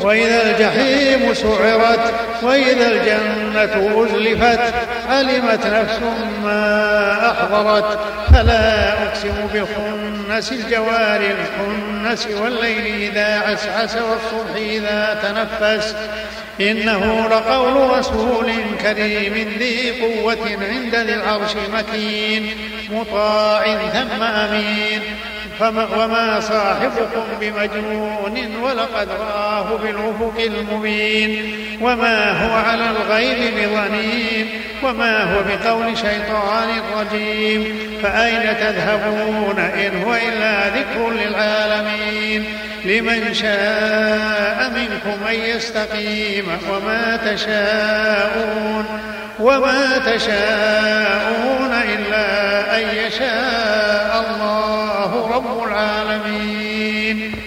وإذا الجحيم سعرت وإذا الجنة أزلفت علمت نفس ما أحضرت. فلا أقسم بالخنس الجوار الكنس والليل إذا عسعس والصبح إذا تنفس. إنه لقول رسول كريم ذي قوة عند ذي العرش مكين مطاع ثم أمين. وما صاحبكم بمجنون ولقد رآه بالأفق المبين. وما هو على الغيب بظنين. وما هو بقول شيطان رجيم. فأين تذهبون إن هو إلا ذكر للعالمين؟ لمن شاء منكم أن يستقيم. وما تشاءون. وما تشاءون رب العالمين.